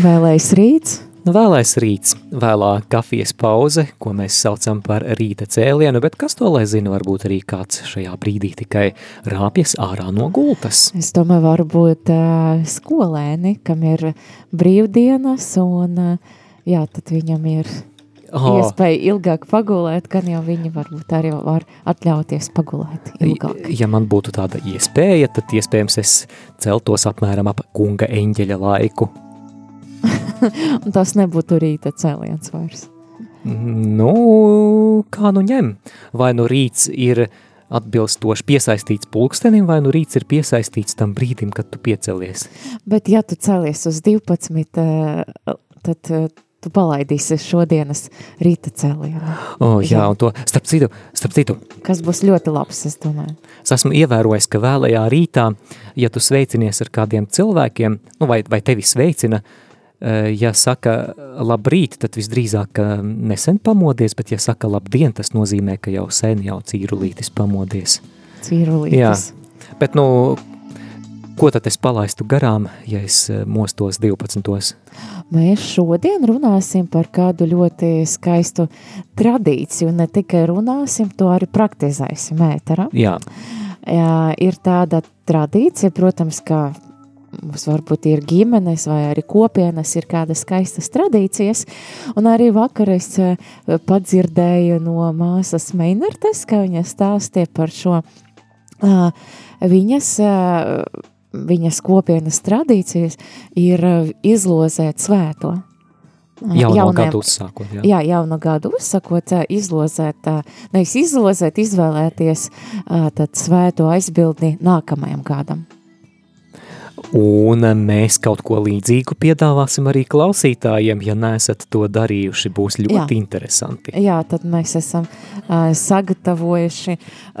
Vēlais rīts. Nu, vēlais rīts, vēlā kafijas pauze, ko mēs saucam par rīta cēlienu, bet kas to lai zina, varbūt arī kāds šajā brīdī tikai rāpjas ārā no gultas. Es domāju, varbūt uh, skolēni, kam ir brīvdienas, un uh, jā, tad viņam ir oh. iespēja ilgāk pagulēt, gan jau viņi varbūt arī var atļauties pagulēt ilgāk. Ja man būtu tāda iespēja, tad iespējams es celtos apmēram ap kunga eņģeļa laiku, un tas nebūtu rīta cēliens vairs. Nu, kā nu ņem? Vai nu rīts ir atbilstoši piesaistīts pulkstenim, vai nu rīts ir piesaistīts tam brīdim, kad tu piecelies? Bet ja tu celies uz 12, eh, tad eh, tu palaidīsi šodienas rīta cēlienu. O, jā, jā, un to, starp citu, starp citu. Kas būs ļoti labs, es domāju. Es esmu ievērojis, ka vēlajā rītā, ja tu sveicinies ar kādiem cilvēkiem, nu vai, vai tevi sveicina, uh, ja saka labrīt, tad visdrīzāk nesen pamodies, bet ja saka labdien, tas nozīmē, ka jau sen jau cīrulītis pamodies. Cīrulītis. Jā, bet nu, ko tad es palaistu garām, ja es eh, mostos 12. Mēs šodien runāsim par kādu ļoti skaistu tradīciju, ne tikai runāsim, to arī praktizēsim ēterā. Jā. Jā, ir tāda tradīcija, protams, ka mums varbūt ir ģimenes vai arī kopienas, ir kādas skaistas tradīcijas. Un arī vakar es eh, padzirdēju no māsas Meinertes, ka viņa stāstīja par šo viņas, viņas kopienas tradīcijas ir izlozēt svēto. Jauno jauniem, gadu uzsākot. Jā. jā, jaunu gadu uzsākot, izlozēt, nevis izlozēt, izvēlēties tad svēto aizbildni nākamajam gadam. Un mēs kaut ko līdzīgu piedāvāsim arī klausītājiem, ja neesat to darījuši, būs ļoti Jā. interesanti. Jā, tad mēs esam uh, sagatavojuši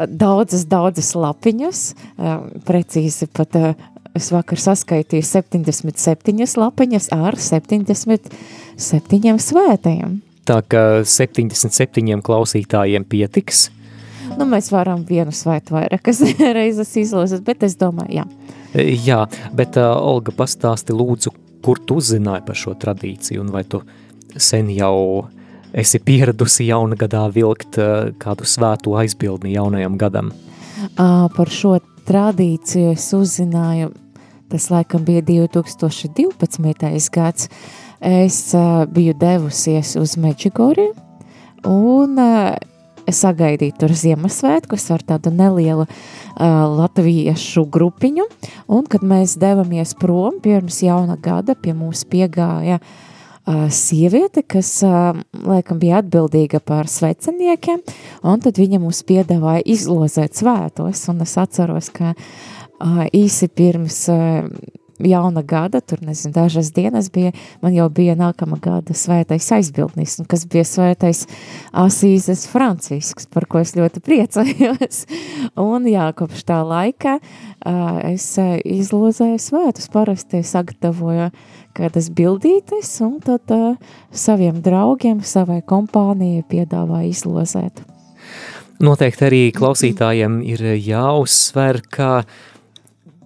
daudzas, daudzas lapiņas, uh, precīzi pat uh, es vakar saskaitīju 77 lapiņas ar 77 svētajiem. Tā ka 77 klausītājiem pietiks. Nu, mēs varam vienu svētu vairākas reizes izlasīt, bet es domāju, jā. Jā, bet uh, Olga pastāsti lūdzu, kur tu uzzināji par šo tradīciju un vai tu sen jau esi pieradusi jauna gadā vilkt uh, kādu svētu aizbildni jaunajam gadam? Uh, par šo tradīciju es uzzināju, tas laikam bija 2012. gads, es uh, biju devusies uz Meģigoriju un uh, sagaidīju tur Ziemassvētkus ar tādu nelielu uh, latviešu grupiņu, un kad mēs devamies prom pirms jauna gada, pie mums piegāja uh, sieviete, kas uh, laikam bija atbildīga par sveceniekiem, un tad viņa mums piedāvāja izlozēt svētos, un es atceros, ka uh, īsi pirms uh, jauna gada, tur nezinu, dažas dienas bija, man jau bija nākama gada svētais aizbildnis, kas bija svētais Asīzes Francisks, par ko es ļoti priecājos. un jā, kopš tā laika uh, es izlozēju svētus, parasti sagatavoju kādas bildītes, un tad uh, saviem draugiem, savai kompānijai piedāvāju izlozēt. Noteikti arī klausītājiem ir jāuzsver, ka uh,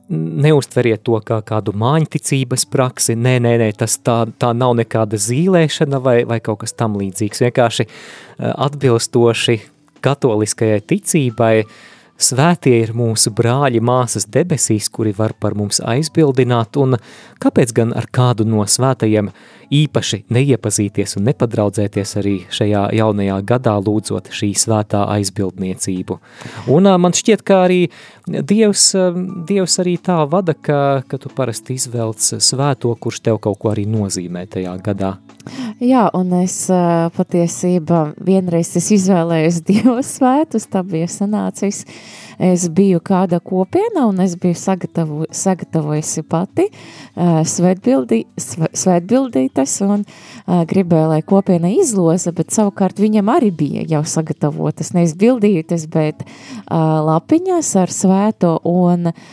neustveriet to kā kādu māņticības praksi, nē, nē, nē, tas tā, tā nav nekāda zīlēšana vai, vai kaut kas tam līdzīgs, vienkārši eh, atbilstoši katoliskajai ticībai, svētie ir mūsu brāļi māsas debesīs, kuri var par mums aizbildināt, un kāpēc gan ar kādu no svētajiem īpaši neiepazīties un nepadraudzēties arī šajā jaunajā gadā, lūdzot šī svētā aizbildniecību. Un man šķiet, ka arī Dievs, Dievs arī tā vada, ka, ka tu parasti izvelc svēto, kurš tev kaut ko arī nozīmē tajā gadā. Jā, un es patiesībā vienreiz es izvēlējos Dievs svētus, tā bija sanācis, uh, es biju kāda kopiena un es biju sagatavo, sagatavojusi pati uh, svētbildī, svētbildītes un uh, gribēju, lai kopiena izloza, bet savukārt viņam arī bija jau sagatavotas, nevis bildītes, bet uh, lapiņas ar svēto un uh,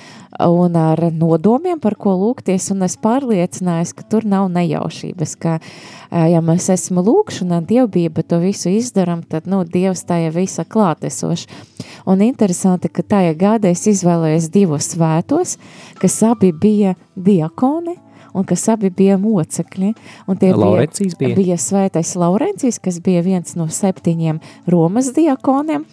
un ar nodomiem, par ko lūgties, un es pārliecinājos, ka tur nav nejaušības, ka, ja mēs esam lūkšanā, dievbība to visu izdaram, tad, nu, Dievs tā jau visa klātesoši. Un interesanti, ka tajā gadā es izvēlējos divus svētos, kas abi bija diakoni, un kas abi bija mocekļi. Laurencijas bija, bija. bija svētais Laurencijas, kas bija viens no septiņiem Romas diakoniem,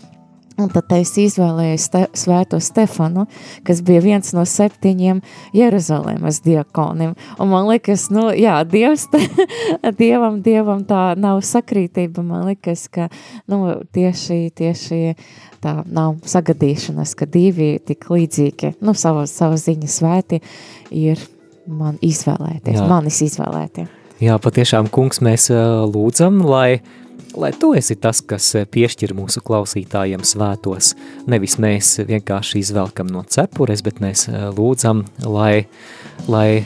Un tad es izvēlējos ste, svēto Stefanu, kas bija viens no septiņiem Jeruzalemes diakoniem. Un man liekas, nu, jā, Dievs, te, Dievam, Dievam tā nav sakrītība. Man liekas, ka, nu, tieši, tieši tā nav sagadīšanas, ka divi tik līdzīgi, nu, savas, savas ziņas svēti ir man izvēlēties, jā. manis izvēlētie. Jā, patiešām, kungs, mēs lūdzam, lai lai tu esi tas, kas eh, piešķir mūsu klausītājiem svētos. Nevis mēs vienkārši izvelkam no cepures, bet mēs eh, lūdzam, lai, lai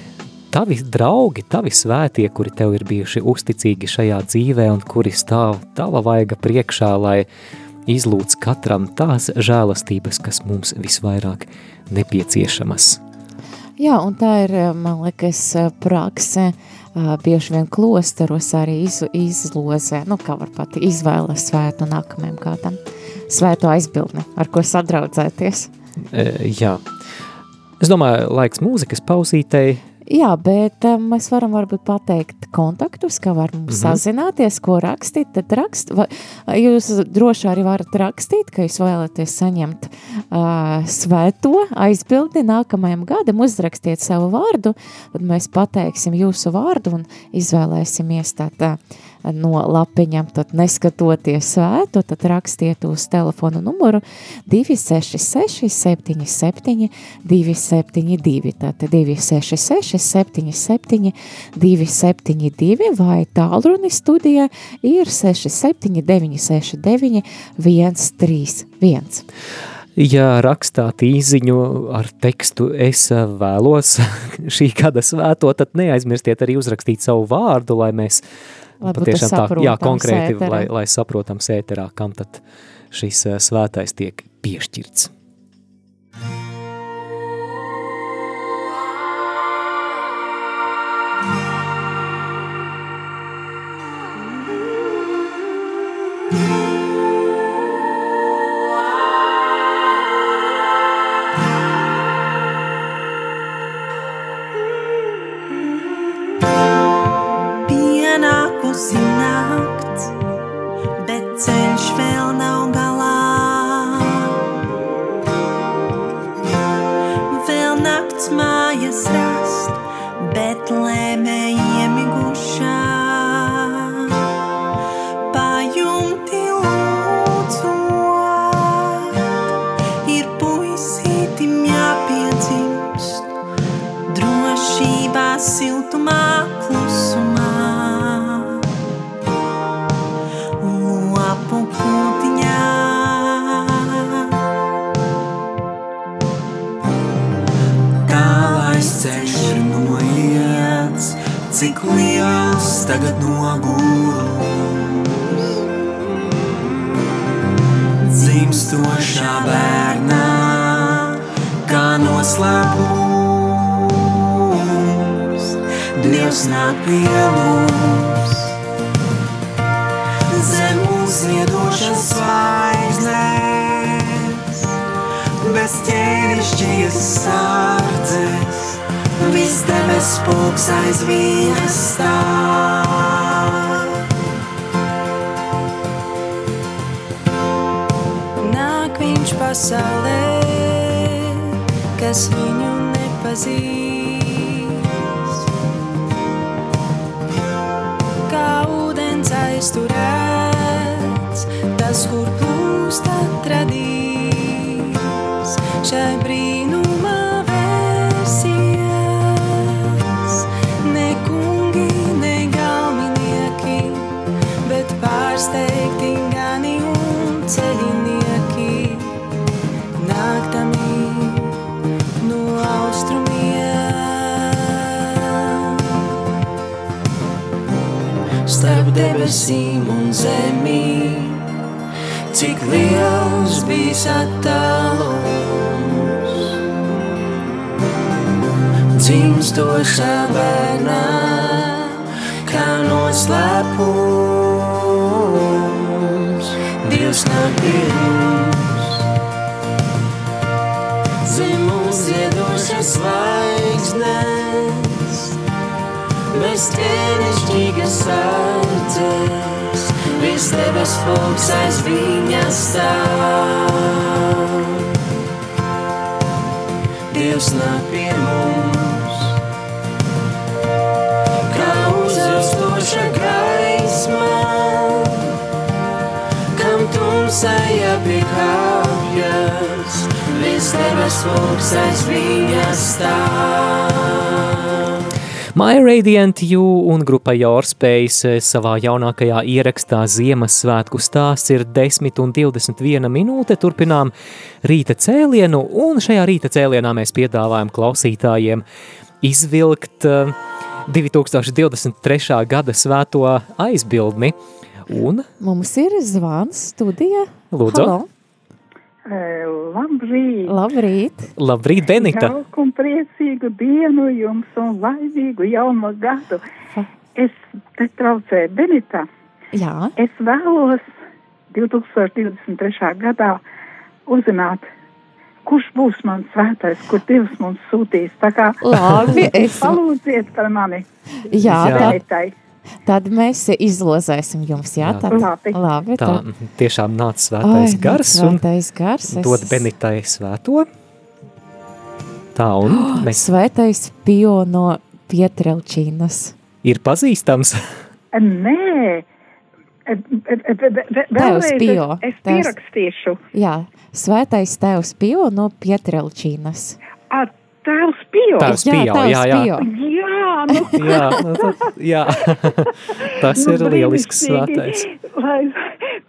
tavi draugi, tavi svētie, kuri tev ir bijuši uzticīgi šajā dzīvē un kuri stāv tava vaiga priekšā, lai izlūdz katram tās žēlastības, kas mums visvairāk nepieciešamas. Jā, un tā ir, man liekas, prakse, uh, bieži vien klosteros arī iz, izlozē, nu, kā var pat izvēles svētu nākamajam kādam, svētu aizbildni, ar ko sadraudzēties. E, jā. Es domāju, laiks mūzikas pausītei, Jā, bet um, mēs varam varbūt pateikt kontaktus, kā var mums mm -hmm. sazināties, ko rakstīt, tad rakst, va, jūs droši arī varat rakstīt, ka jūs vēlaties saņemt uh, svēto aizbildi nākamajam gadam, uzrakstiet savu vārdu, tad mēs pateiksim jūsu vārdu un izvēlēsimies tātad uh, no lapiņām, tad neskatoties svētu, tad rakstiet uz telefonu numuru 266 77 272, tātad 266 77 272 vai tālruni studijā ir 67 969 131. Ja rakstāt īziņu ar tekstu es vēlos šī gada svēto, tad neaizmirstiet arī uzrakstīt savu vārdu, lai mēs lai patiešām tā, jā, konkrēti, sēterā. lai, lai saprotam sēterā, kam tad šis eh, svētais tiek piešķirts. nāk viņš pasaulē, kas viņu nepazīst. Kā ūdens aizturēts, tas, kur plūst atradīs. Šai debesīm un zemī, cik liels bija attālums. Dzimstošā bērnā, kā noslēpums, Dievs nāk pie mums. Zem mums ziedošas zvaigznes, bez ķēnišķīgas sardzes, viss debes foks aiz viņa stāv. Dievs nāk pie mums, kā uzilstoša gaisma, kam tumsai jāpiekāpjas, viss debes foks aiz viņa stāv. My Radiant You un grupa Yorspace savā jaunākajā ierakstā Ziemassvētku stāsts ir 10 un 21 minūte. Turpinām rīta cēlienu, un šajā rīta cēlienā mēs piedāvājam klausītājiem izvilkt eh, 2023. gada svēto aizbildni. Un, Mums ir zvans studija. Lūdzu. Halo, Eh, Labrīt! labrīt. labrīt, Benita! Jauku un priecīgu dienu jums un laimīgu jauno gadu. Es te traucēju Benita. Jā, Es vēlos 2023. gadā uzzināt, kurš būs mans svētais, kur Dievs mums sūtīs. Tā kā Labi, es- palūdziet par mani. jā, Jā. tā. Tad mēs izlozēsim jums, jā, tad. Labi. Labi, Tā tad. tiešām nāca svētais Ai, gars un Svētais gars. es- dod Benitai svēto. Tā un mēs Svētais pio no Pietrelčīnas. ir pazīstams. Nē. E, e, e, Vēlreiz Pio. es, Tevs. pierakstīšu. Jā, Svētais tēvs pio no Pietrelčīnas. A, Tēvs Pio. Tēvs Jā, tēvs jā, jā. Pio. Jā, nu, Jā, nu, tad, jā. tas Nu, ir lielisks svētais. Lai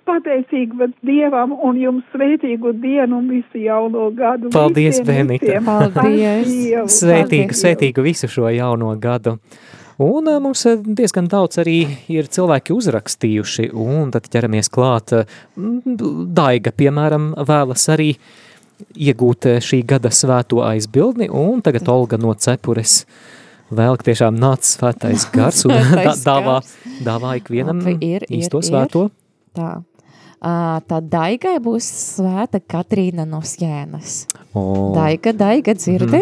pateicīgi bet Dievam un jums svētīgu dienu un visu jauno gadu. Paldies, Benita. Paldies. Dievu, Svētīgu, Dievu. svētīgu visu šo jauno gadu. Un mums diezgan daudz arī ir cilvēki uzrakstījuši, un tad ķeramies klāt. Daiga, piemēram, vēlas arī iegūt ā, šī gada svēto aizbildni, un tagad Olga no Cepures vēl tiešām nāca svētais gars un dāvā, dāvā ikvienam Labi, ir, ir, īsto ir. svēto. Tā. Ā, Tā daigai būs svēta Katrīna no Sjēnas. O, Daiga, daiga dzirdi,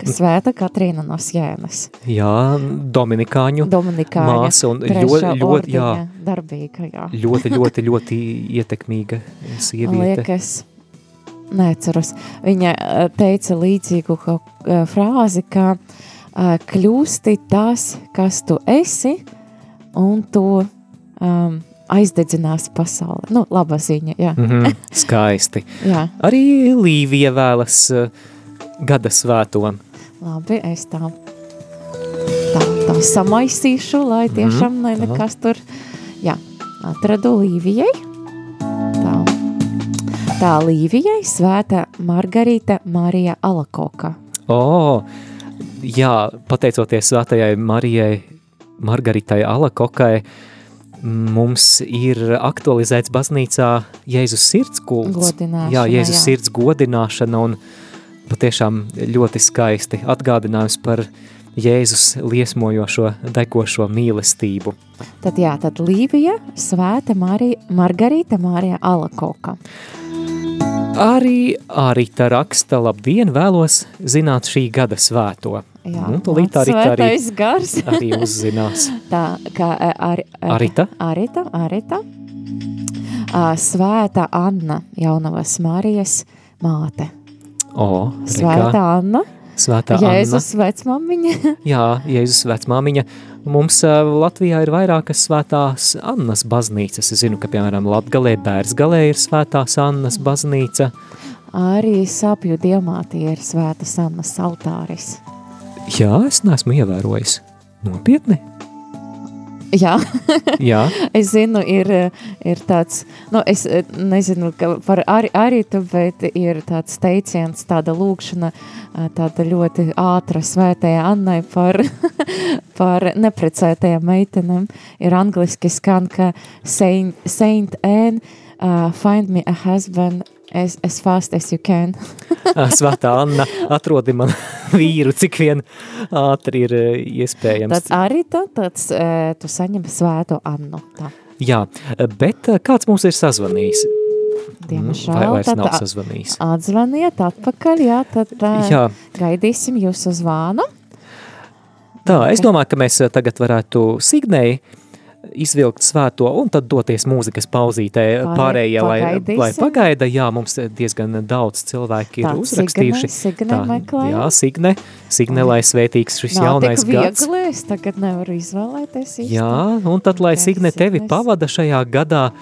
ka svēta Katrīna no Sjēnas. jā, Dominikāņu Dominikāņa. māsa un ļoti, ļoti, jā, Darbīga, jā. ļoti, ļoti, ļoti ietekmīga sieviete. liekas, neatceros. Viņa ā, teica līdzīgu ā, frāzi, ka ā, kļūsti tas, kas tu esi, un tu um, aizdedzinās pasauli. Nu, laba ziņa, jā. Mm -hmm, skaisti. jā. Arī Līvija vēlas gada svēto. Labi, es tā, tā, tā samaisīšu, lai tiešām Mhm, ne, tā. nekas tur, jā, atradu Līvijai. Tā, tā Līvijai svēta Margarita Marija Alakoka. O, jā, pateicoties svētajai Marijai, Margaritai Alakokai, mums ir aktualizēts baznīcā Jēzus sirds kults. Jā, Jēzus jā. sirds godināšana un patiešām ļoti skaisti atgādinājums par Jēzus liesmojošo, degošo mīlestību. Tad jā, tad Līvija svēta Marija, Margarita Marija Alakoka. Arī Arita raksta, labdien, vēlos zināt šī gada svēto. Jā, nu, tūlīt mans Arita arī, gars. arī uzzinās. Tā kā ā, ar, ar, Arita? Arita, Arita. Ā, Svēta Anna, jaunavas Marijas māte. O, Svēta rekā, Anna, svētā Jēzus. Anna. Jā, Jēzus vecmāmiņa. Mums Latvijā ir vairākas svētās Annas baznīcas. Es zinu, ka, piemēram, Latgalē, Bērsgalē ir svētās Annas baznīca. Arī sapju diamātī ir svētas Annas altāris. Jā, es neesmu ievērojis. Nopietni? Jā, Jā, es zinu, ir, ir tāds, nu, es eh, nezinu ka par Ari, Aritu, bet ir tāds teiciens, tāda lūkšana, eh, tāda ļoti ātra svētajā Annai par, par neprecētajām meitenēm. Ir angliski skan, ka Saint, Saint Anne, uh, find me a husband as, as fast as you can. Svētā Anna, atrodi man vīru, cik vien ātri ir eh, iespējams. Tad Arita, tad uh, tu saņem svēto Annu. Tā. Jā, bet eh, kāds mums ir sazvanījis? Diemžēl. Vai vairs nav sazvanījis? Atzvaniet atpakaļ, jā, tad uh, Jā, gaidīsim jūsu zvānu. tā, es domāju, ka mēs eh, tagad varētu Signēji izvilkt svēto un tad doties mūzikas pauzītē Pārē- pārējie, lai, lai pagaida. Jā, mums diezgan daudz cilvēki ir Tā, uzrakstījuši. Signe- Signe meklē? jā, Signe, Signe, lai svētīgs šis Nav jaunais tik gads. viegli, es tagad nevaru izvēlēties īsti. Jā, un tad, lai Signe tevi pavada šajā gadā,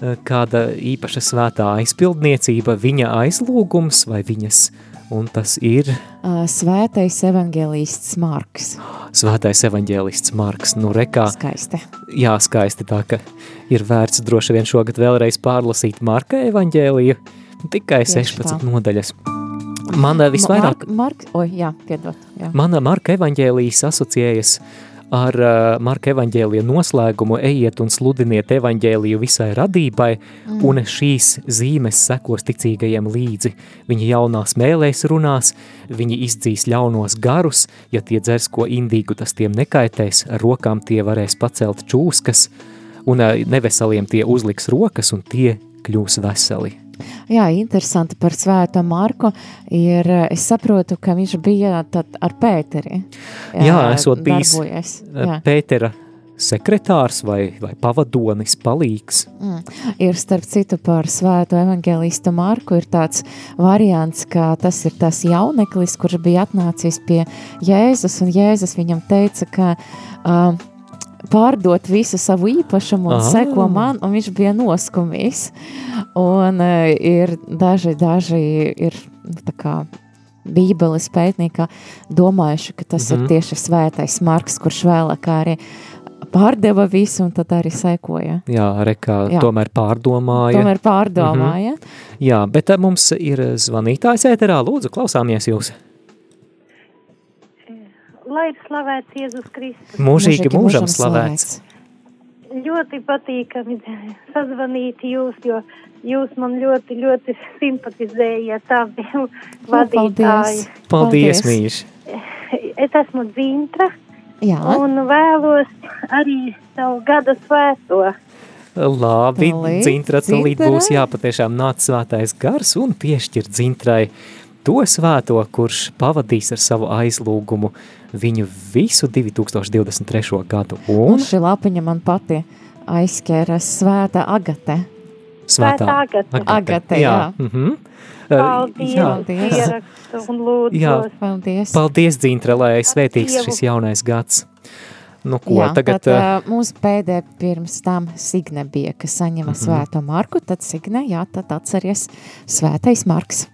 eh, kāda īpaša svētā aizpildniecība, viņa aizlūgums vai viņas, un tas ir Uh, Svētais evaņģēlists Marks. svētais evaņģēlists Marks. Nu, rekā, Skaisti. jā, skaisti tā, ka ir vērts droši vien šogad vēlreiz pārlasīt Marka evaņģēliju, tikai Tieši 16 tā. nodaļas. Man visvairāk, Mark, Marks, oi, jā, piedod. Jā. mana Marka evaņģēlijas asociējas ar uh, Marka evaņģēlija noslēgumu ejiet un sludiniet evaņģēliju visai radībai, mm. un šīs zīmes sekos ticīgajiem līdzi. Viņi jaunās mēlēs runās, viņi izdzīs ļaunos garus, ja tie dzers ko indīgu, tas tiem nekaitēs, rokām tie varēs pacelt čūskas, un uh, neveseliem tie uzliks rokas, un tie kļūs veseli. Jā, interesanti par svēto Marku ir, eh, es saprotu, ka viņš bija ar Pēteri. Jā, esot bijis. Uh, Jā. Pētera sekretārs vai, vai pavadonis, palīgs. Mm. Ir starp citu par svēto evaņģēlistu Marku ir tāds variants, ka tas ir tas jauneklis, kurš bija atnācis pie Jēzus, un Jēzus viņam teica, ka uh, pārdot visu savu īpašumu un Ah. seko man, un viņš bija noskumījis. Un uh, ir daži, daži ir tā kā bībeles pētnieki domājuši, ka tas mm Mhm. -hmm. ir tieši svētais Marks, kurš vēlāk arī pārdeva visu un tad arī sekoja. Jā, rekā Jā. tomēr pārdomāja. Tomēr pārdomāja. Mm -hmm. Jā, bet eh, mums ir zvanītājs ēterā. Lūdzu, klausāmies jūs. Lai ir slavēts Jēzus Kristus. Mūžīgi mūžam slavēts. Ļoti patīkami sazvanīt jūs, jo jūs man ļoti, ļoti simpatizējat abiem vadītāji. Paldies, Paldies. mīļš. Es esmu Dzintra Jā, un vēlos arī savu gada svēto. Labi, Tūlīt, dzintra tūlīt būs jāpatiešām nāc svētais gars un piešķir dzintrai to svēto, kurš pavadīs ar savu aizlūgumu viņu visu 2023. gadu. un Un šī lapiņa man pati aizskēra svēta agate. Svētā Agate. Agate, jā. Mhm. Paldies, jā. Paldies. un lūdzu. Jā. Paldies. Paldies, Dzintra, lai svētīgs Dievu. šis jaunais gads. Nu, ko jā, tagad? tad, uh, mums pēdējā pirms tam Signe bija, kas saņēma mm -hmm. svēto Marku, tad Signe, jā, tad atceries svētais Marks.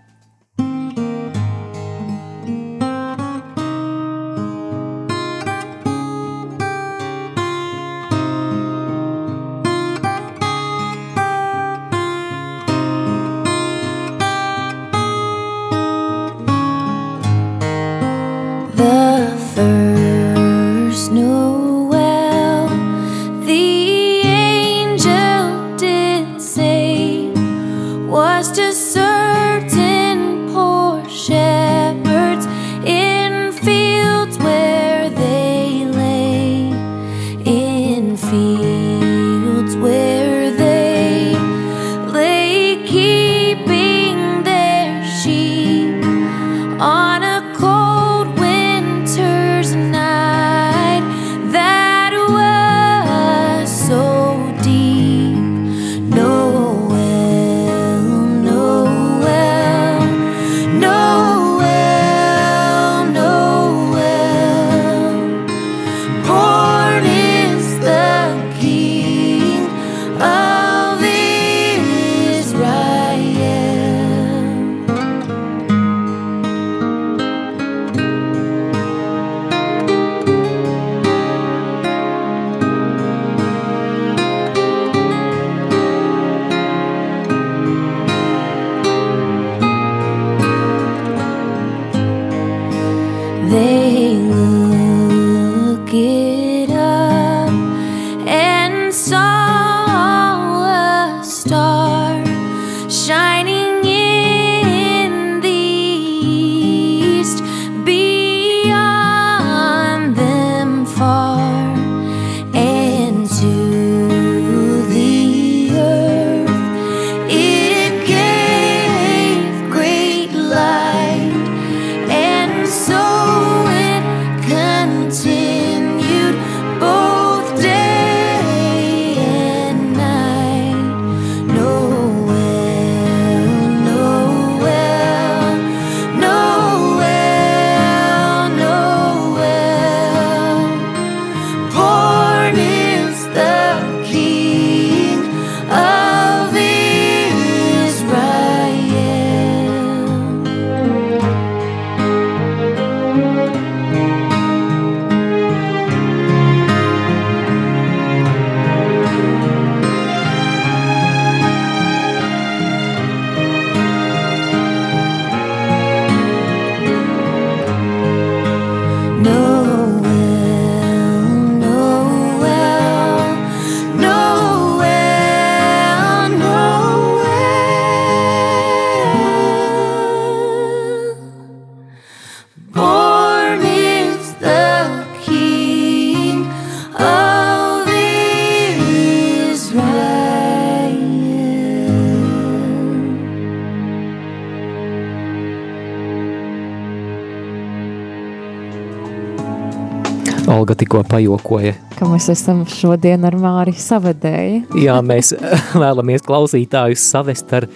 Olga tikko pajokoja. Ka mēs esam šodien ar Māri savedēji. Jā, mēs vēlamies klausītājus savest ar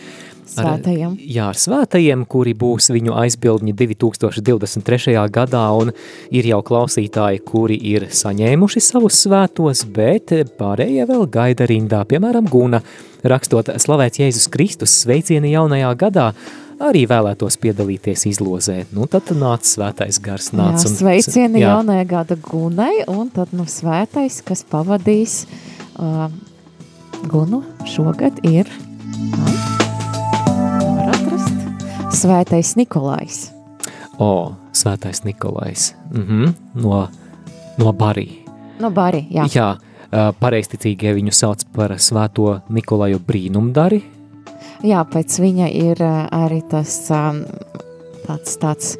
Svētajiem. Ar, jā, ar svētajiem, kuri būs viņu aizbildņi 2023. gadā, un ir jau klausītāji, kuri ir saņēmuši savus svētos, bet pārējie vēl gaida rindā, piemēram, Guna, rakstot slavēts Jēzus Kristus sveicieni jaunajā gadā, arī vēlētos piedalīties izlozē. Nu, tad nāca svētais gars. Nāc, jā, un, sveicieni jā. jaunajā gada Gunai, un tad nu svētais, kas pavadīs uh, Gunu šogad ir... Uh, Svētais Nikolais. O, Svētais Nikolais. Mm -hmm. no, no Barī. No Barī, jā. Jā, pareisticīgie viņu sauc par Svēto Nikolaju brīnumdari. Jā, pēc viņa ir arī tas tāds, tāds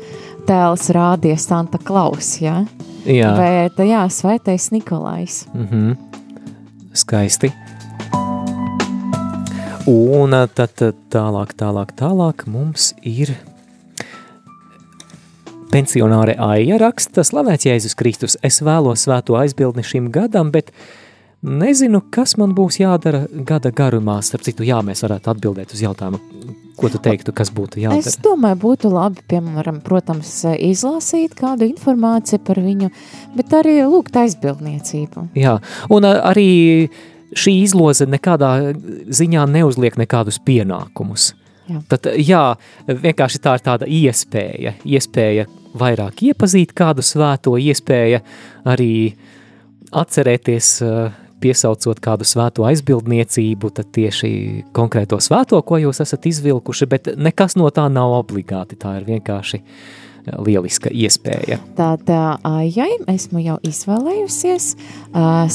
tēls rādies Santa Klaus, jā? Jā. Bet, jā, Svētais Nikolais. Mm -hmm. Skaisti. Un tad tālāk, tālāk, tālāk mums ir pensionāre Aija raksta, slavēts Jēzus Kristus, es vēlos svēto aizbildni šim gadam, bet nezinu, kas man būs jādara gada garumā. Starp citu, jā, mēs varētu atbildēt uz jautājumu, ko tu teiktu, kas būtu jādara? Es domāju, būtu labi, piemēram, protams, izlasīt kādu informāciju par viņu, bet arī lūgt aizbildniecību. Jā, un arī šī izloze nekādā ziņā neuzliek nekādus pienākumus. Jā. Tad, jā, vienkārši tā ir tāda iespēja, iespēja vairāk iepazīt kādu svēto, iespēja arī atcerēties, piesaucot kādu svēto aizbildniecību, tad tieši konkrēto svēto, ko jūs esat izvilkuši, bet nekas no tā nav obligāti, tā ir vienkārši lieliska iespēja. Tātad, ja esmu jau izvēlējusies,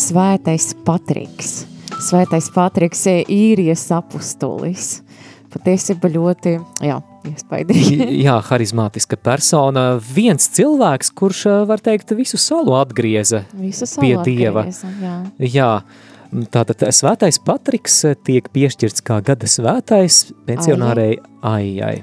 svētais Patriks. Svētais Patriks ir īrijas apustulis. Patiesībā ļoti, jā, iespaidīgi. jā, harizmātiska persona. Viens cilvēks, kurš, var teikt, visu salu atgrieza visu salu pie Dieva. Atgrieza, jā. jā. Tātad svētais Patriks tiek piešķirts kā gada svētais pensionārei Aijai.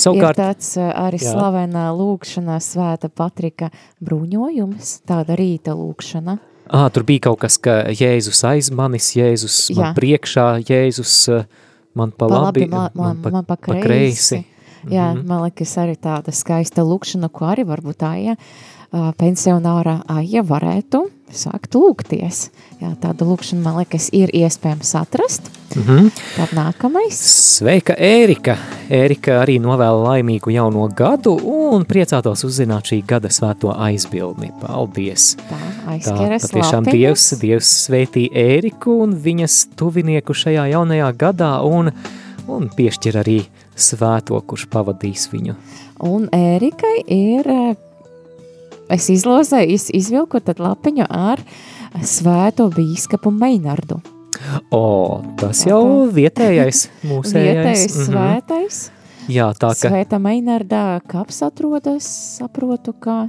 Savukārt, ir tāds arī jā. slavenā lūkšanā svēta Patrika bruņojums, tāda rīta lūkšana. À, tur bija kaut kas, ka Jēzus aiz manis, Jēzus man jā. priekšā, Jēzus man pa, pa labi, man, man, man, man pa kreisi. Pa kreisi. Jā, mm -hmm. man liekas arī tāda skaista lūkšana, ko arī varbūt tā, ja pensionāra aija varētu sākt lūgties. Jā, tādu lūkšanu, man liekas, ir iespējams atrast. Mm -hmm. Tad nākamais. Sveika, Ērika! Ērika arī novēla laimīgu jauno gadu un priecātos uzzināt šī gada svēto aizbildni. Paldies! Tā, aizkeres Tā, patiešām lapiņas. Dievs, Dievs sveitī Ēriku un viņas tuvinieku šajā jaunajā gadā un, un piešķir arī svēto, kurš pavadīs viņu. Un Ērikai ir es izlozēju, iz, izvilku tad lapiņu ar svēto bīskapu Meinardu. O, tas jau vietējais mūsējais. Vietējais mm -hmm. svētais. Jā, tā ka... Svēta Meinardā kaps atrodas, saprotu, ka...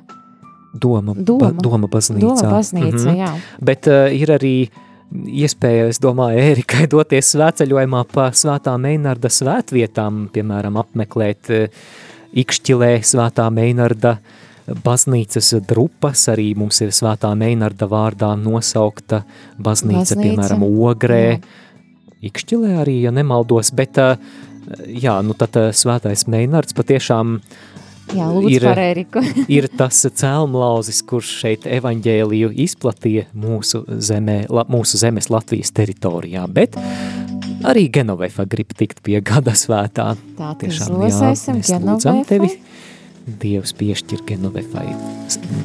Doma, doma, ba, doma baznīcā. Doma baznīca, mm -hmm. jā. Bet uh, ir arī iespēja, es domāju, Ērikai doties svētceļojumā pa svētā Meinarda svētvietām, piemēram, apmeklēt uh, Ikšķilē svētā Meinarda uh, baznīcas drupas, arī mums ir svētā Meinarda vārdā nosaukta baznīca, baznīca. piemēram, Ogrē, jā. Ikšķilē arī, ja nemaldos, bet jā, nu tad svētais Meinards patiešām Jā, ir, ir tas cēlmlauzis, kurš šeit evaņģēliju izplatīja mūsu, zemē, la, mūsu zemes Latvijas teritorijā, bet arī Genovefa grib tikt pie gada svētā. Tā, tiešām, jā, mēs lūdzam tevi Dievs piešķir Genovefai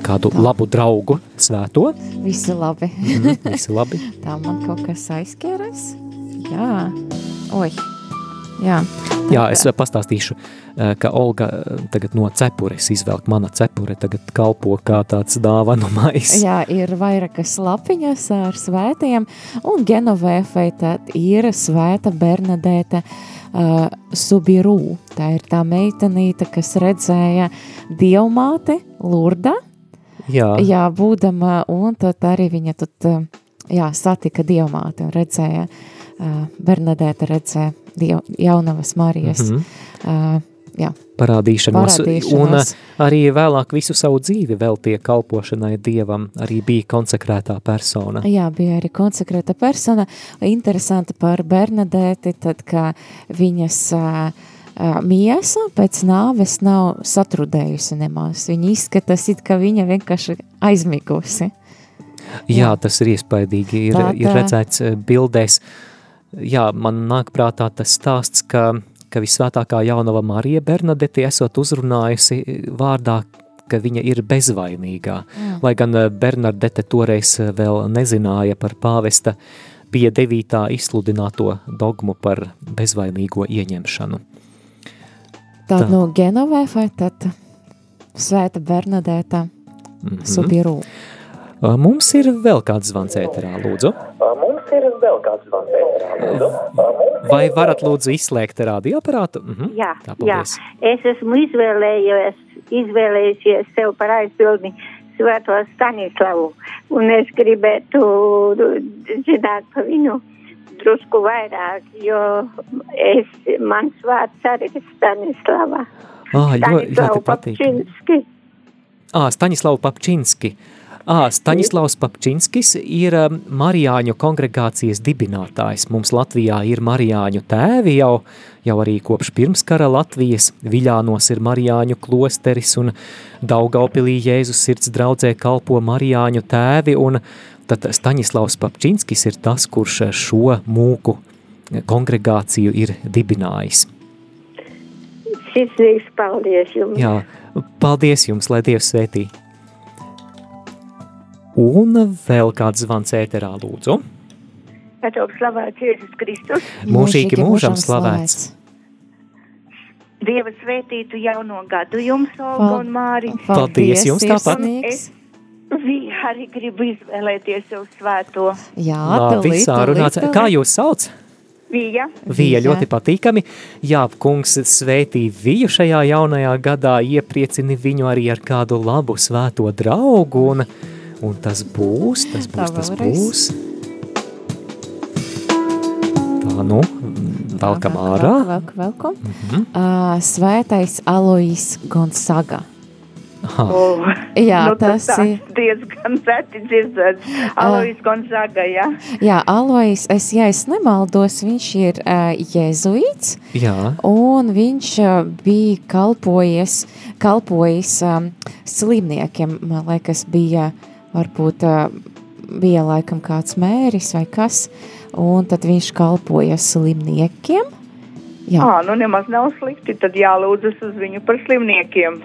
kādu labu draugu svēto. Visi labi. mm, visi labi. Tā man kaut kas aizķēras. Jā. Oi. Jā. Jā, es pastāstīšu, eh, ka Olga eh, tagad no cepures izvelk mana cepure, tagad kalpo kā tāds dāvanu mais. Jā, ir vairākas lapiņas ar svētajiem, un Genovefai tad ir svēta Bernadēta uh, uh, Subirū. Tā ir tā meitenīte, kas redzēja dievmāti Lurda. Jā. jā, būdama, un tad arī viņa tad, jā, satika dievmāti un redzēja, uh, Bernadēta redzēja diev, jaunavas Marijas. Mm -hmm. uh, jā, parādīšanos, Parādīšanos. un uh, arī vēlāk visu savu dzīvi veltīja kalpošanai Dievam, arī bija konsekrētā persona. Jā, bija arī konsekrēta persona. Interesanti par Bernadēti, tad, ka viņas uh, uh, miesa pēc nāves nav satrudējusi nemaz. Viņa izskatās, it kā viņa vienkārši aizmigusi. Jā, tas ir iespaidīgi, ir, Tā, ir tā. redzēts eh, bildēs. Jā, man nāk prātā tas stāsts, ka, ka visvētākā jaunava Marija Bernadeti esot uzrunājusi vārdā, ka viņa ir bezvainīgā. Jā. Lai gan eh, Bernadete toreiz eh, vēl nezināja par pāvesta pie devītā izsludināto dogmu par bezvainīgo ieņemšanu. Tā Tā. no Genovē, vai tad Svēta Bernadēta Mhm. Subirū. Mums ir vēl kāds zvans ēterā, lūdzu. Mums ir vēl kāds zvans ēterā, lūdzu. Vai varat lūdzu izslēgt radioaparātu? Mhm. Jā, Tā, jā. paldies. Es esmu izvēlējies, izvēlējusies sev par aizpildi Svēto Stanislavu, un es gribētu zināt par viņu drusku vairāk, jo es, mans vārds arī ir Stanislava. Ļo, ļoti Stanislava patīk. Papčinski. Ā, Staņislavs Papčinski. Ā, Staņislavs Papčinskis ir um, Marijāņu kongregācijas dibinātājs. Mums Latvijā ir Marijāņu tēvi jau, jau arī kopš pirmskara Latvijas. Viļānos ir Marijāņu klosteris un Daugaupilī Jēzus sirds draudzē kalpo Marijāņu tēvi. Un tad Staņislavs Papčinskis ir tas, kurš šo mūku kongregāciju ir dibinājis. Sirsnīgs paldies jums. Jā, paldies jums, lai Dievs svētī. Un vēl kāds zvans ēterā, lūdzu. Lai top slavēts Jēzus Kristus. Mūžīgi mūžam slavēts. Dieva svētītu jauno gadu jums, Olga un Māri. Paldies jums tāpat. Vi arī gribu izvēlēties sev svēto. Jā, Labi, sārunāts. Kā jūs sauc? Vija. Vija ļoti patīkami. Jā, kungs svētī Viju šajā jaunajā gadā, iepriecini viņu arī ar kādu labu svēto draugu, un, un tas būs, tas būs, tas būs. Tā, nu, velkam Velk, ārā. velk, velkam. Mhm. Uh, svētais Alois Gonzaga. Oh, Jā, nu, tas tas ir. diezgan reti dzirdēts. Alois Gonzaga, jā. Jā, Alois, es, ja es nemaldos, viņš ir uh, jēzuīts, Jā, un viņš uh, bija kalpojies, kalpojis um, slimniekiem, man liekas, bija varbūt bija laikam kāds mēris vai kas, un tad viņš kalpoja slimniekiem. Jā, Ā, nu nemaz nav slikti, tad jālūdzas uz viņu par slimniekiem.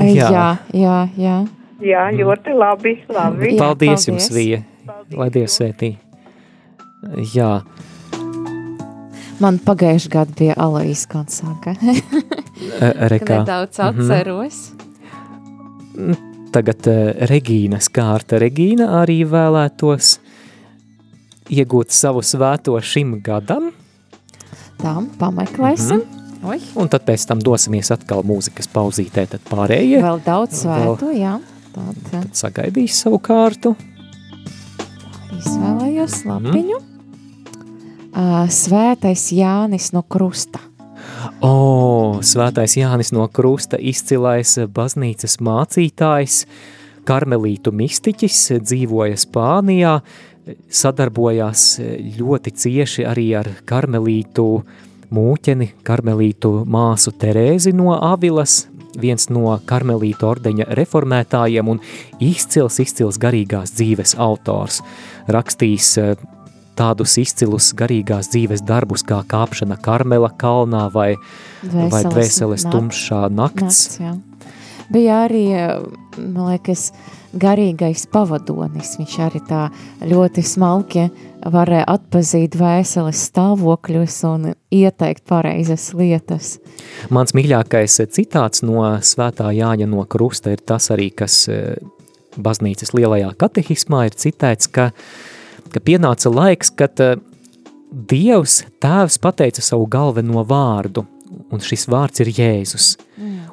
jā, jā. jā, jā. jā. Jā, ļoti labi, labi. Jā, paldies jums, paldies. Vija. Lai Dievs svētī. Jā, Man pagājušajā gadā bija Alois Gonzaga. e, rekā. Nedaudz Mhm. atceros. Tagad uh, Regīnas kārta. Regīna arī vēlētos iegūt savu svēto šim gadam, Tam pameklēsim. Mhm. Oi, un tad pēc tam dosimies atkal mūzikas pauzītē, tad pārējie vēl daudz Vēl. svēto, jā. Tad eh, tad sagaidīs savu kārtu. izvēlējos Mhm. lapiņu. Uh, Svētais Jānis no Krusta. O, svētais Jānis no Krusta izcilais baznīcas mācītājs, karmelītu mistiķis, dzīvoja Spānijā, sadarbojās ļoti cieši arī ar karmelītu mūķeni, karmelītu māsu Terēzi no Avilas, viens no karmelītu ordeņa reformētājiem un izcils, izcils garīgās dzīves autors. Rakstījis eh, tādus izcilus garīgās dzīves darbus kā kāpšana Karmela kalnā vai, vai dvēseles tumšā nakts. nakts. Jā. Bija arī, man liekas, garīgais pavadonis. Viņš arī tā ļoti smalki varēja atpazīt dvēseles stāvokļus un ieteikt pareizas lietas. Mans mīļākais citāts no svētā Jāņa no Krusta ir tas arī, kas eh, baznīcas lielajā katehismā ir citēts, ka, ka pienāca laiks, kad eh, Dievs tēvs pateica savu galveno vārdu, un šis vārds ir Jēzus.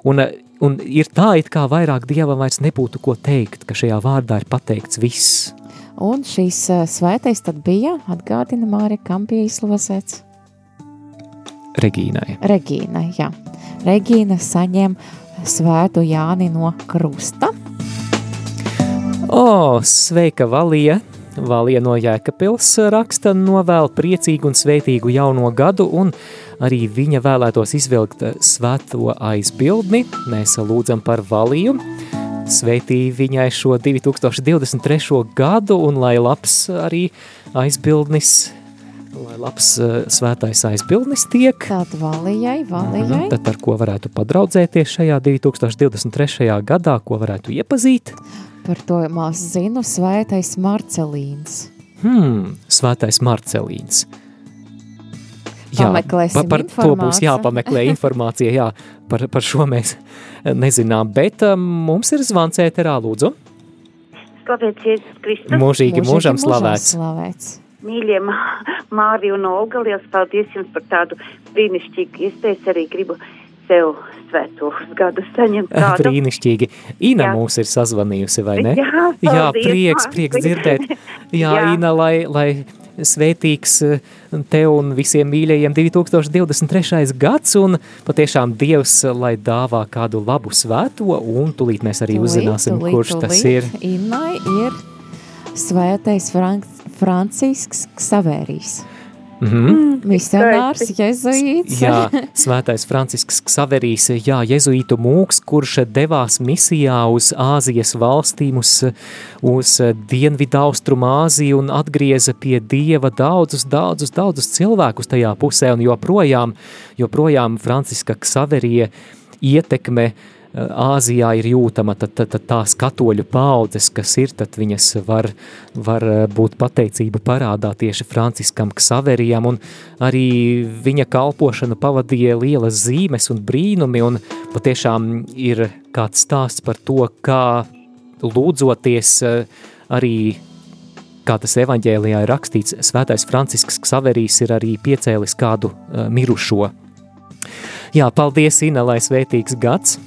Un, eh, un ir tā, it kā vairāk Dievam vairs nebūtu ko teikt, ka šajā vārdā ir pateikts viss. Un šīs eh, svētais tad bija, atgādina Māri, kam bija izlozēts? Regīnai. Regīnai, jā. Regīna saņem svētu Jāni no krusta. O, sveika, Valija! Valija no Jēkabils raksta novēl priecīgu un sveitīgu jauno gadu un arī viņa vēlētos izvilkt svēto aizbildni. Mēs lūdzam par Valiju. Sveitī viņai šo 2023. gadu un lai labs arī aizbildnis, lai labs uh, svētais aizbildnis tiek. Tātad Valijai, Valijai. Mhm, tad ar ko varētu padraudzēties šajā 2023. gadā, ko varētu iepazīt? Par to mās zinu svētais Marcelīns. Hmm, svētais Marcelīns. Jā, Pameklēsim par, par to būs jāpameklē informācija, jā, par, par šo mēs nezinām, bet um, mums ir zvans ēterā, lūdzu. Slavēts Jēzus Kristus. Mūžīgi mūžam slavēts. slavēts. Mīļie Mā- Mārija un Olga, liels paldies jums par tādu brīnišķīgu iespēju. Es arī gribu sev svētos gadus saņemt tādu. Brīnišķīgi. Ina Jā. mūs ir sazvanījusi, vai ne? Jā, Jā paldies, prieks, Mārtiņ. prieks dzirdēt. Jā, Jā. Ina, lai, lai svētīgs eh, tev un visiem mīļajiem 2023. gads, un patiešām Dievs, lai dāvā kādu labu svēto, un tūlīt mēs arī Tūlīt, uzzināsim, tūlīt, kurš tas tūlīt. ir. Innai ir svētais Frank Francisks Ksavērijs. Mhm. Misionārs, jezuīts. Jā, svētais Francisks Ksaverijs, jā, jezuītu mūks, kurš devās misijā uz Āzijas valstīm, uz, uz Dienvidu Austrumu Āziju un atgrieza pie Dieva daudzus, daudzus, daudzus cilvēkus tajā pusē un joprojām, joprojām Franciska Ksaverija ietekme eh, Āzijā ir jūtama, tad, tad, tad tās katoļu paudzes, kas ir, tad viņas var, var eh, būt pateicība parādā tieši Franciskam Ksaverijam, un arī viņa kalpošanu pavadīja lielas zīmes un brīnumi, un patiešām ir kāds stāsts par to, kā lūdzoties eh, arī kā tas evaņģēlijā ir rakstīts, svētais Francisks Ksaverijs ir arī piecēlis kādu uh, mirušo. Jā, paldies, Ina, lai svētīgs gads!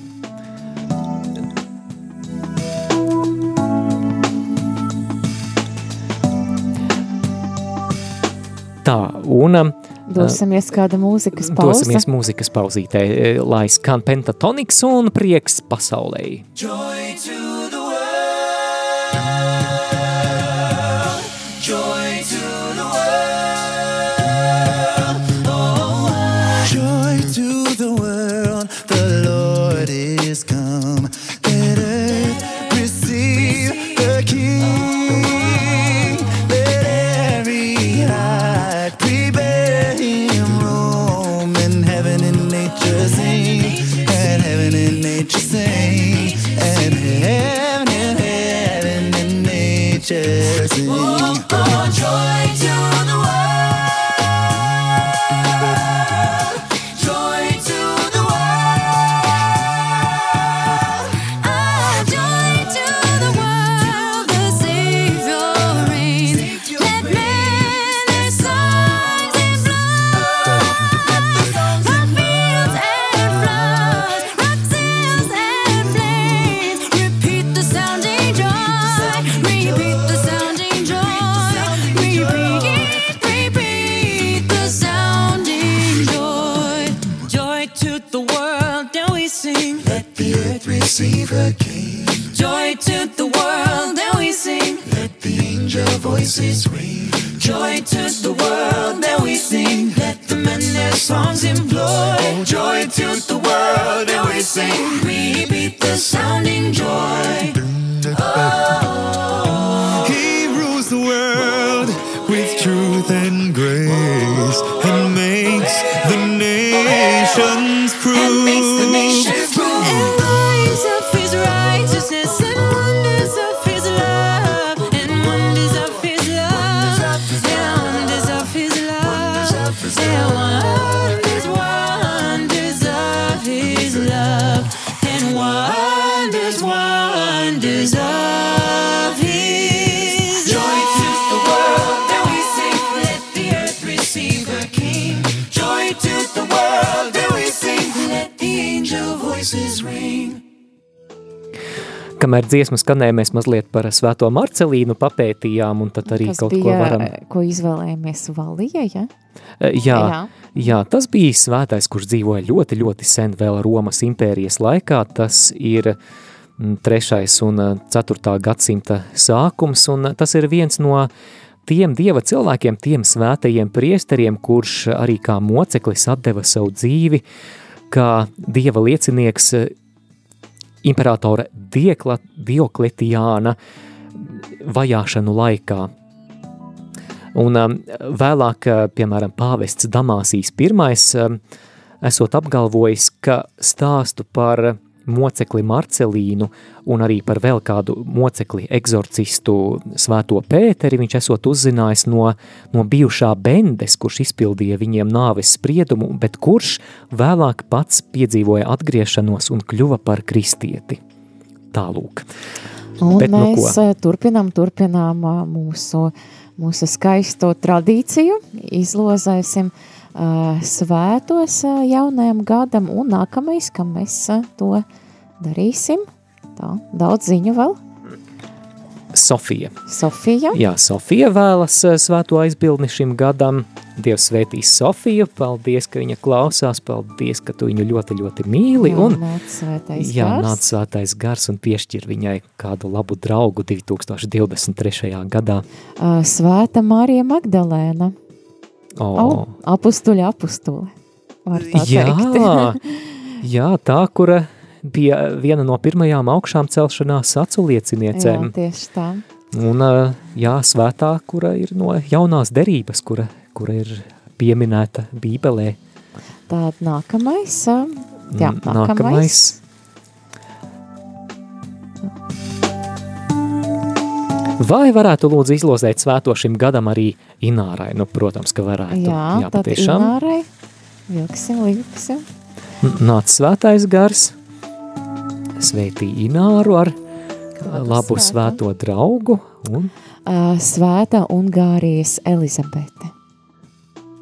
Tā, un um, Dosimies kāda mūzikas pauze. dosimies mūzikas pauzītē, eh, lai skan pentatoniks un prieks pasaulē. Joy to chest. sing. We beat the sounding joy. Kamēr dziesmas skanēja, mēs mazliet par svēto Marcelīnu papētījām, un tad arī Tas kaut bija, ko varam... ko izvēlējāmies Valija, ja? Eh, Jā, Jā. jā, tas bija svētais, kurš dzīvoja ļoti, ļoti sen vēl Romas impērijas laikā. Tas ir mm, 3. un eh, 4. gadsimta sākums, un tas ir viens no tiem dieva cilvēkiem, tiem svētajiem priesteriem, kurš arī kā moceklis atdeva savu dzīvi, kā dieva liecinieks eh, imperatora Diekla, Diokletiāna vajāšanu laikā. Un um, vēlāk, uh, piemēram, pāvests Damāsīs I um, esot apgalvojis, ka stāstu par mocekli Marcelīnu un arī par vēl kādu mocekli egzorcistu svēto Pēteri, viņš esot uzzinājis no, no bijušā bendes, kurš izpildīja viņiem nāves spriedumu, bet kurš vēlāk pats piedzīvoja atgriešanos un kļuva par kristieti. Tālūk. Un Bet nu mēs ko? eh, turpinām, turpinām eh, mūsu, mūsu skaisto tradīciju, izlozēsim uh, svētos uh, jaunajam gadam, un nākamais, kam mēs uh, to darīsim, tā, daudz ziņu vēl. Sofija. Sofija. Jā, Sofija vēlas eh, svēto aizbildni šim gadam. Dievs svētīs Sofiju, paldies, ka viņa klausās, paldies, ka tu viņu ļoti, ļoti mīli. Jā, un, nāc svētais jā, gars. nāc svētais gars un piešķir viņai kādu labu draugu 2023. gadā. Svēta Marija Magdalēna. O, Oh, apustuļa apustule. Jā, jā, tā, kura bija viena no pirmajām augšām celšanās acu jā, tieši tā. Un, jā, svētā, kura ir no jaunās derības, kura, kura ir pieminēta Bībelē. Tād nākamais. Jā, N- nākamais. Vai varētu lūdzu izlozēt svēto šim gadam arī Inārai? Nu, protams, ka varētu. Jā, jā patiešām. Inārai. Vilksim. N- Nāc svētais gars, sveitī Ināru ar labu svēto draugu un, Svēta Ungārijas Elizabete.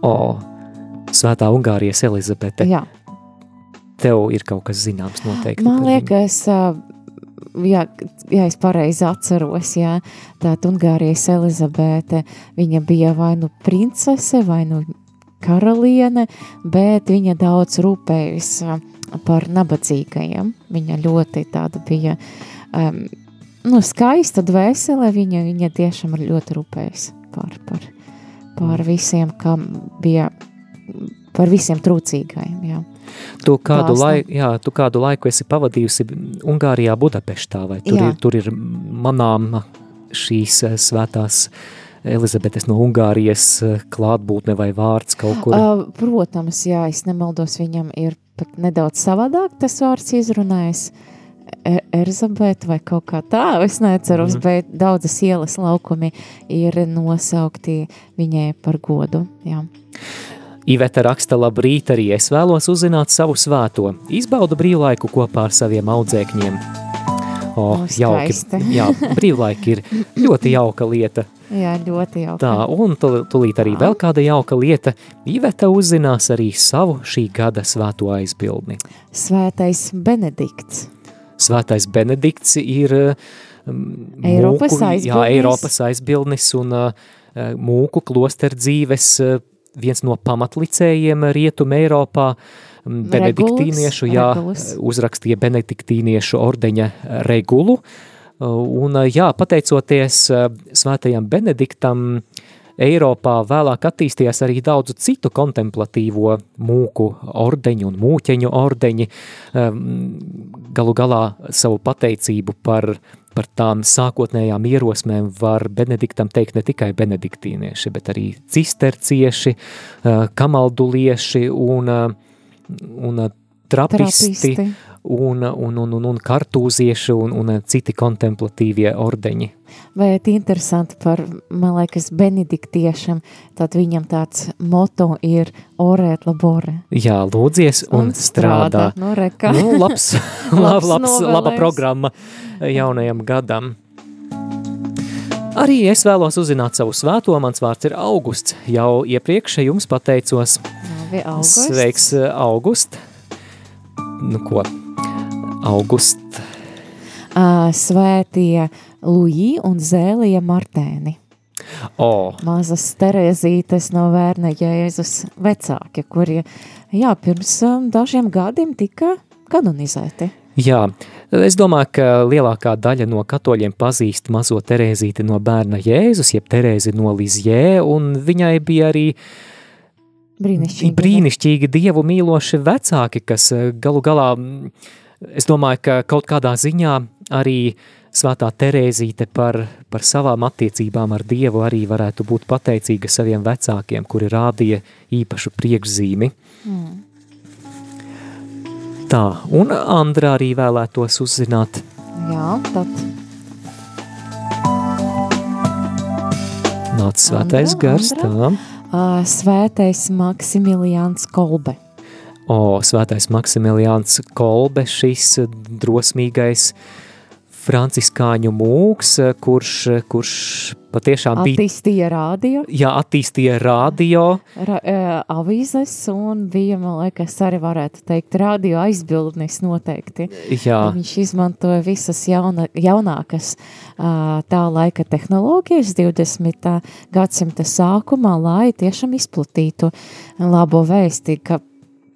o, svētā Ungārijas Elizabete. Jā, Tev ir kaut kas zināms noteikti. man liekas, uh, jā, ja es pareizi atceros, jā, tā Ungārijas Elizabete, viņa bija vai nu princese, vai nu karaliene, bet viņa daudz rūpējas uh, par nabadzīgajiem. Viņa ļoti tāda bija um, nu, skaista dvēsele, viņa, viņa tiešām ir ļoti rūpējas par, par, par visiem, kam bija, par visiem trūcīgajiem, jā. Tu kādu, laiku, jā, tu kādu laiku esi pavadījusi Ungārijā, Budapeštā, vai tur Jā. ir, tur ir manām šīs eh, svētās Elizabetes no Ungārijas eh, klātbūtne vai vārds kaut kur? Uh, protams, jā, es nemaldos, viņam ir pat nedaudz savādāk tas vārds izrunājis. E- Erzabete vai kaut kā tā, es neceros, mm bet daudzas ielas laukumi ir nosaukti viņai par godu. Jā. Iveta raksta, labrīt, arī es vēlos uzzināt savu svēto. Izbaudu brīvlaiku kopā ar saviem audzēkņiem. O, O, jauki. skaisti. Jā, brīvlaiki ir ļoti jauka lieta. jā, ļoti jauki. Tā, un tu- tūlīt arī vēl kāda jauka lieta. Iveta uzzinās arī savu šī gada svēto aizbildni. Svētais Benedikts. Svētais Benedikts ir um, Eiropas mūku, jā, aizbildnis. Eiropas aizbildnis un uh, mūku klosteru dzīves uh, viens no pamatlicējiem Rietuma Eiropā. um, Benediktīniešu, jā, uzrakstīja Benediktīniešu ordeņa regulu. Uh, Un, uh, jā, pateicoties uh, svētajam Benediktam, Eiropā vēlāk attīstījās arī daudzu citu kontemplatīvo mūku ordeņu un mūķeņu ordeņi. Um, Galu galā savu pateicību par, par tām sākotnējām ierosmēm var Benediktam teikt ne tikai benediktīnieši, bet arī cistercieši, uh, kamaldulieši un, uh, un uh, trapisti, Trapisti. Un, un, un, un, un kartūzieši un, un citi kontemplatīvie ordeņi. Bet interesanti par, man liekas, benediktiešiem, tad viņam tāds moto ir orēt labore. Jā, lūdzies un, un strādā. Nu, reka. Nu, labs, lab, Labs labs, laba programma jaunajam gadam. Arī es vēlos uzzināt savu svēto, mans vārds ir Augusts. Jau iepriekš jums pateicos. Labi, augusts. Sveiks, August. Nu ko, August. uh, svētie Luī un Zēlija Martēni. O, Mazas Terezītes no Vērna Jēzus vecāki, kuri, jā, pirms dažiem gadiem tika kanonizēti. jā, es domāju, ka lielākā daļa no katoļiem pazīst mazo Terēzīti no bērna Jēzus, jeb Terēzi no Lizjē, un viņai bija arī Brīnišķīgi. brīnišķīgi dievu mīloši vecāki, kas galu galā, mm, es domāju, ka kaut kādā ziņā arī svētā Terēzīte par, par savām attiecībām ar Dievu arī varētu būt pateicīga saviem vecākiem, kuri rādīja īpašu priekšzīmi. Mm. Tā, un Andra arī vēlētos uzzināt, Jā, tad nāc svētais Andra, gars, Andra. tā. svētais Maksimiliāns Kolbe. O, svētais Maksimiliāns Kolbe, šis drosmīgais franciskāņu mūks, kurš, kurš patiešām bija, Attīstīja rādio, jā, attīstīja radio, ra, uh, avīzes un bija, man liekas, arī varētu teikt, radio aizbildnis noteikti. jā, Viņš izmantoja visas jauna, jaunākas ā, tā laika tehnoloģijas 20. gadsimta sākumā, lai tiešām izplatītu labo vēsti, ka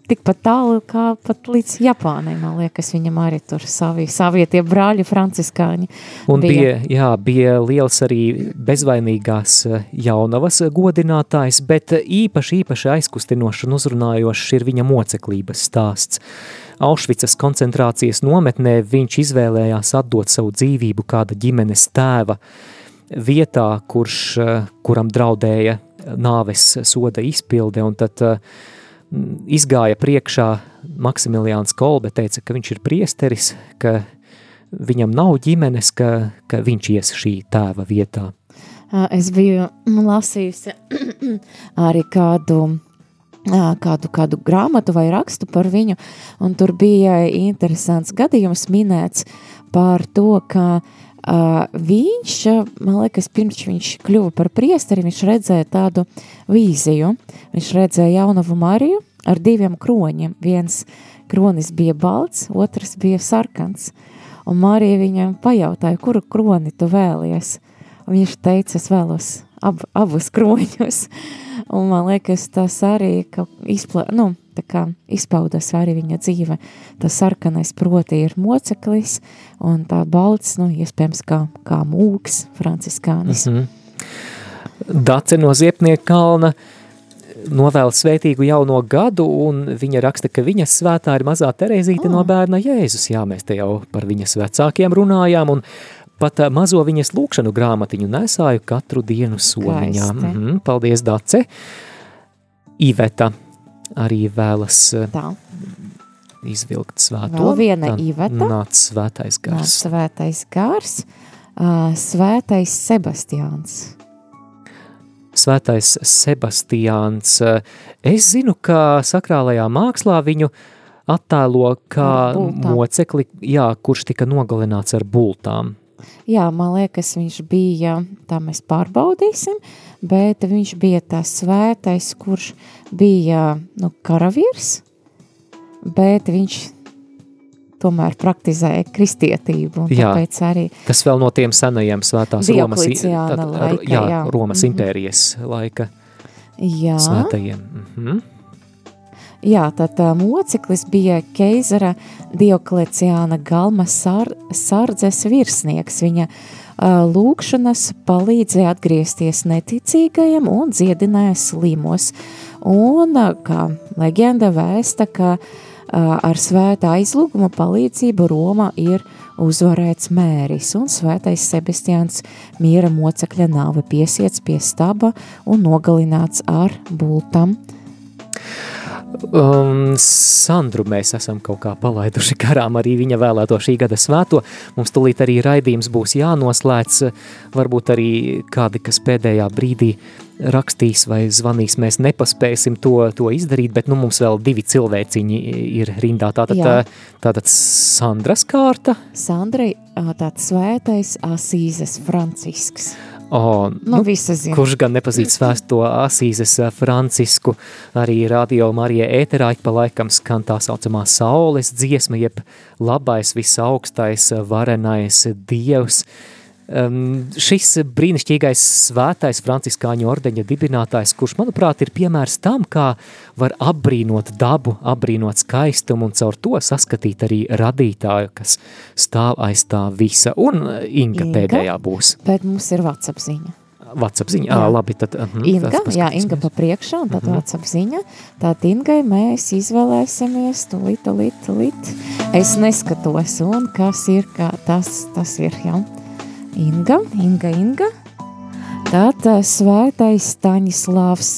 tikpat tālu kā pat līdz Japānai, man liekas, viņam arī tur savi, savi tie brāļi franciskāņi. un bija, jā, bija liels arī bezvainīgās eh, jaunavas godinātājs, bet īpaši, īpaši aizkustinošs un uzrunājošs ir viņa moceklības stāsts. Aušvicas koncentrācijas nometnē viņš izvēlējās atdot savu dzīvību kāda ģimenes tēva vietā, kurš, eh, kuram draudēja nāves soda izpilde, un tad uh, izgāja priekšā Maksimiliāns Kolbe, teica, ka viņš ir priesteris, ka viņam nav ģimenes, ka, ka viņš ies šī tēva vietā. Es biju lasījusi arī kādu, kādu, kādu grāmatu vai rakstu par viņu, un tur bija interesants gadījums minēts par to, ka uh, viņš, man liekas, pirms viņš kļuva par priesteri, viņš redzēja tādu vīziju. Viņš redzēja jaunavu Mariju ar diviem kroņiem. Viens kronis bija balts, otrs bija sarkans. Un Marija viņam pajautāja, kuru kroni tu vēlies? Un viņš teica, es vēlos ab, abus kroņus. Un man liekas, tas arī ka izpla, nu, tā kā izpaudas arī viņa dzīve. Tas sarkanais proti ir moceklis, un tā balts, nu, iespējams, kā, kā mūks, franciskānis. Mm -hmm. Dace no Ziepnieka kalna novēl svētīgu jauno gadu, un viņa raksta, ka viņas svētā ir mazā Terezīte oh. no bērna Jēzus. Jā, mēs te jau par viņas vecākiem runājām, un pat mazo viņas lūkšanu grāmatiņu nesāju katru dienu. Skaisti. Mm -hmm, paldies, Dace! Iveta arī vēlas ā, Tā, izvilkt svēto. Vēl viena Tā Iveta. Nāc svētais nāc gars. svētais gars, ā, svētais Sebastiāns. Svētais Sebastiāns. Es zinu, ka sakrālajā mākslā viņu attēlo kā Ar bultām. mocekli, jā, kurš tika nogalināts ar bultām. Jā, man liekas, viņš bija, tā mēs pārbaudīsim, bet viņš bija tas svētais, kurš bija nu, karavīrs, bet viņš tomēr praktizēja kristietību. Jā. Arī Tas vēl no tiem senajiem svētās Romas, tad- laika, jā, jā. Romas Mhm. impērijas laika jā, svētajiem. Mhm. Jā, tad moceklis bija keizara Diokleciāna galma sar, sardzes virsnieks. Viņa ā, lūkšanas palīdzēja atgriezties neticīgajam un dziedināja slimos. Un, kā leģenda vēsta, ka ā, ar svētā aizlūguma palīdzību Roma ir uzvarēts mēris, un svētais Sebastians miera mocekļa nāve piesiets pie staba un nogalināts ar bultam. Um, Sandru mēs esam kaut kā palaiduši garām, arī viņa vēlēto šī gada svēto. Mums tulīt arī raidījums būs jānoslēdz, varbūt arī kādi, kas pēdējā brīdī rakstīs vai zvanīs, mēs nepaspēsim to, to izdarīt, bet nu mums vēl divi cilvēciņi ir rindā. Tātad, Jā. tātad Sandras kārta, Sandrai ā, tāds svētais Asīzes Francisks. O, Nu, zina. Kurš gan nepazīst svēsto Asīzes Francisku, arī radio Marija ēterā ik pa laikam skan tā saucamā saules dziesma, jeb labais, visaugstais, varenais dievs. Um, šis brīnišķīgais svētais franciskāņu ordeņa dibinātājs, kurš, manuprāt, ir piemērs tam, kā var apbrīnot dabu, apbrīnot skaistumu un caur to saskatīt arī radītāju, kas stāv aiz tā visa. Un eh, Inga, Inga pēdējā būs. Bet mums ir WhatsApp ziņa. WhatsApp ziņa, Jā. Ā, labi, tad... Uh, Inga, jā, Inga pa priekšā, un tad Mhm. WhatsApp ziņa. Tātad Ingai mēs izvēlēsimies tulīt, tulīt, tulīt. Es neskatos, un kas ir, kā tas, tas ir, jā. Inga, Inga, Inga. Tātad svētais Staņislavs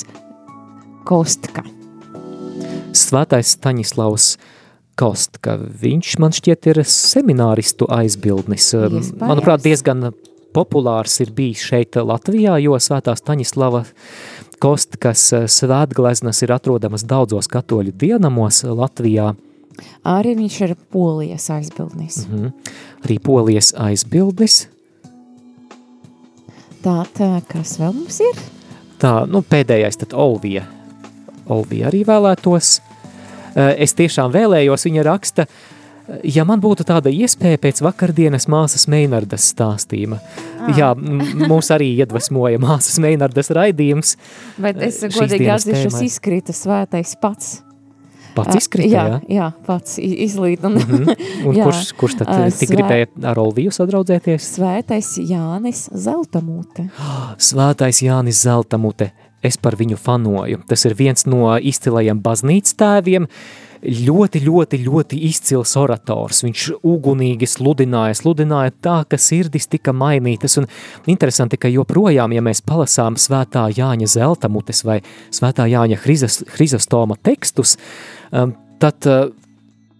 Kostka. Svētais Staņislavs Kostka, viņš man šķiet ir semināristu aizbildnis. Iespējams. Manuprāt, diezgan populārs ir bijis šeit Latvijā, jo svētā Staņislava Kostkas svētgleznas ir atrodamas daudzos katoļu dienamos Latvijā. Arī viņš ir polijas aizbildnis. Mhm. Arī polijas aizbildnis. Tātad, kas vēl mums ir? Tā, nu, pēdējais tad Olvija. Olvija arī vēlētos. Eh, Es tiešām vēlējos, viņa raksta, eh, ja man būtu tāda iespēja pēc vakardienas māsas Meinardas stāstījuma. Ah. Jā, mūs arī iedvesmoja māsas Meinardas raidījums. Bet es eh, godīgi tēmai. izkrita svētais pats. Pats izkrita, jā, jā? jā, pats izlīd. Un, Mhm. Un jā. kurš, kurš tad eh, tik svē- gribēja ar Olviju sadraudzēties? Svētais Jānis Zeltamūte. Svētais Jānis Zeltamute. Es par viņu fanoju. Tas ir viens no izcilajiem baznīcas tēviem. Ļoti, ļoti, ļoti izcils orators. Viņš ugunīgi sludināja, sludināja tā, ka sirdis tika mainītas. Un interesanti, ka joprojām, ja mēs palasām svētā Jāņa Zeltamutes vai svētā Jāņa Hrizas, Hrizostoma tekstus, um, tad uh,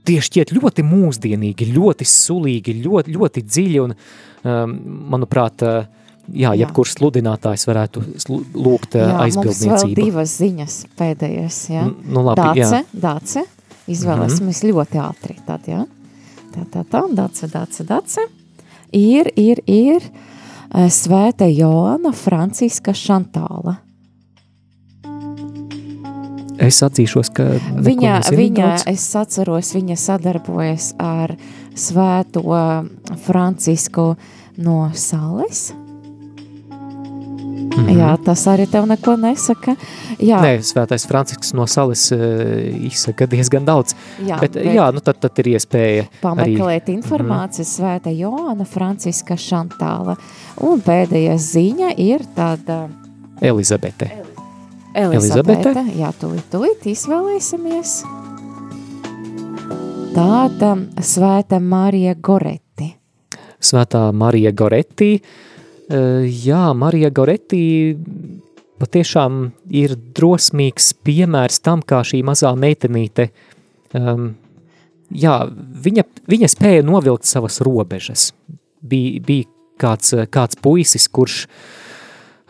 tie šķiet ļoti mūsdienīgi, ļoti sulīgi, ļoti, ļoti dziļi un, um, manuprāt, uh, jā, jebkurš sludinātājs varētu lūgt uh, Jā, mums vēl aizbildniecību. divas ziņas pēdējais. Jā. Nu labi, Dāce, jā. Dāce. Izvēlēsimies ļoti ātri. Tad, jā. Tā, tā, tā, Dāce, Dāce, Dāce. Ir, ir, ir eh, Svēta Joana Franciska Šantāla. Es atzīšos, ka Viņa, viņa, daudz. es atceros, viņa sadarbojas ar Svēto Francisku no Sales. Mhm. Jā, tas arī tev neko nesaka. Jā, Nē, svētais Francisks no salas uh, izsaka diezgan daudz. Jā, bet, bet- jā, nu tad, tad ir iespēja arī... pameklēt informāciju mm. Svēta Joana Franciska Šantāla. Un pēdējā ziņa ir tāda Elizabete. Elizabete. Elizabete? Jā, tūlīt, tūlīt izvēlēsimies. Tāda Svēta Marija Goretti. Svētā Marija Goretti. Uh, jā, Marija Goretti patiešām ir drosmīgs piemērs tam, kā šī mazā meitenīte, um, jā, viņa, viņa spēja novilkt savas robežas. Bija, bija kāds, kāds puisis, kurš,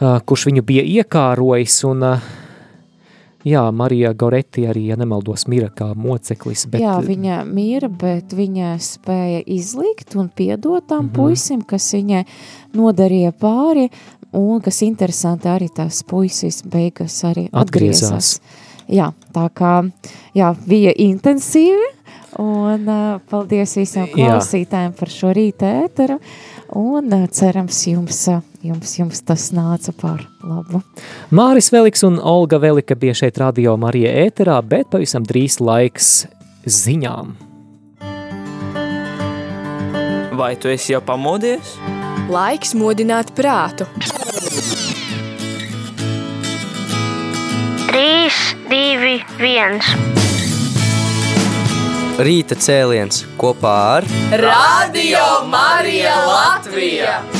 uh, kurš viņu bija iekārojis, un uh, jā, Marija Goretti arī, ja nemaldos, mira kā moceklis. Bet, Jā, viņa mīra, bet viņa spēja izlikt un piedot tam mm. -hmm. puisim, kas viņai nodarīja pāri, un kas interesanti arī tās puisis beigas arī Atgriezās. atgriezās. Jā, tā kā, jā, bija intensīvi, un uh, paldies visiem Jā. klausītājiem par šo rīta ēteru, un uh, cerams jums, uh, jums, jums tas nāca par labu. Māris Veliks un Olga Velika bija šeit radio Marija ēterā, bet pavisam drīz laiks ziņām. Vai tu esi jau pamodies? Laiks modināt prātu. 3, 2, 1. Rīta cēliens kopā ar Radio Marija Latvija!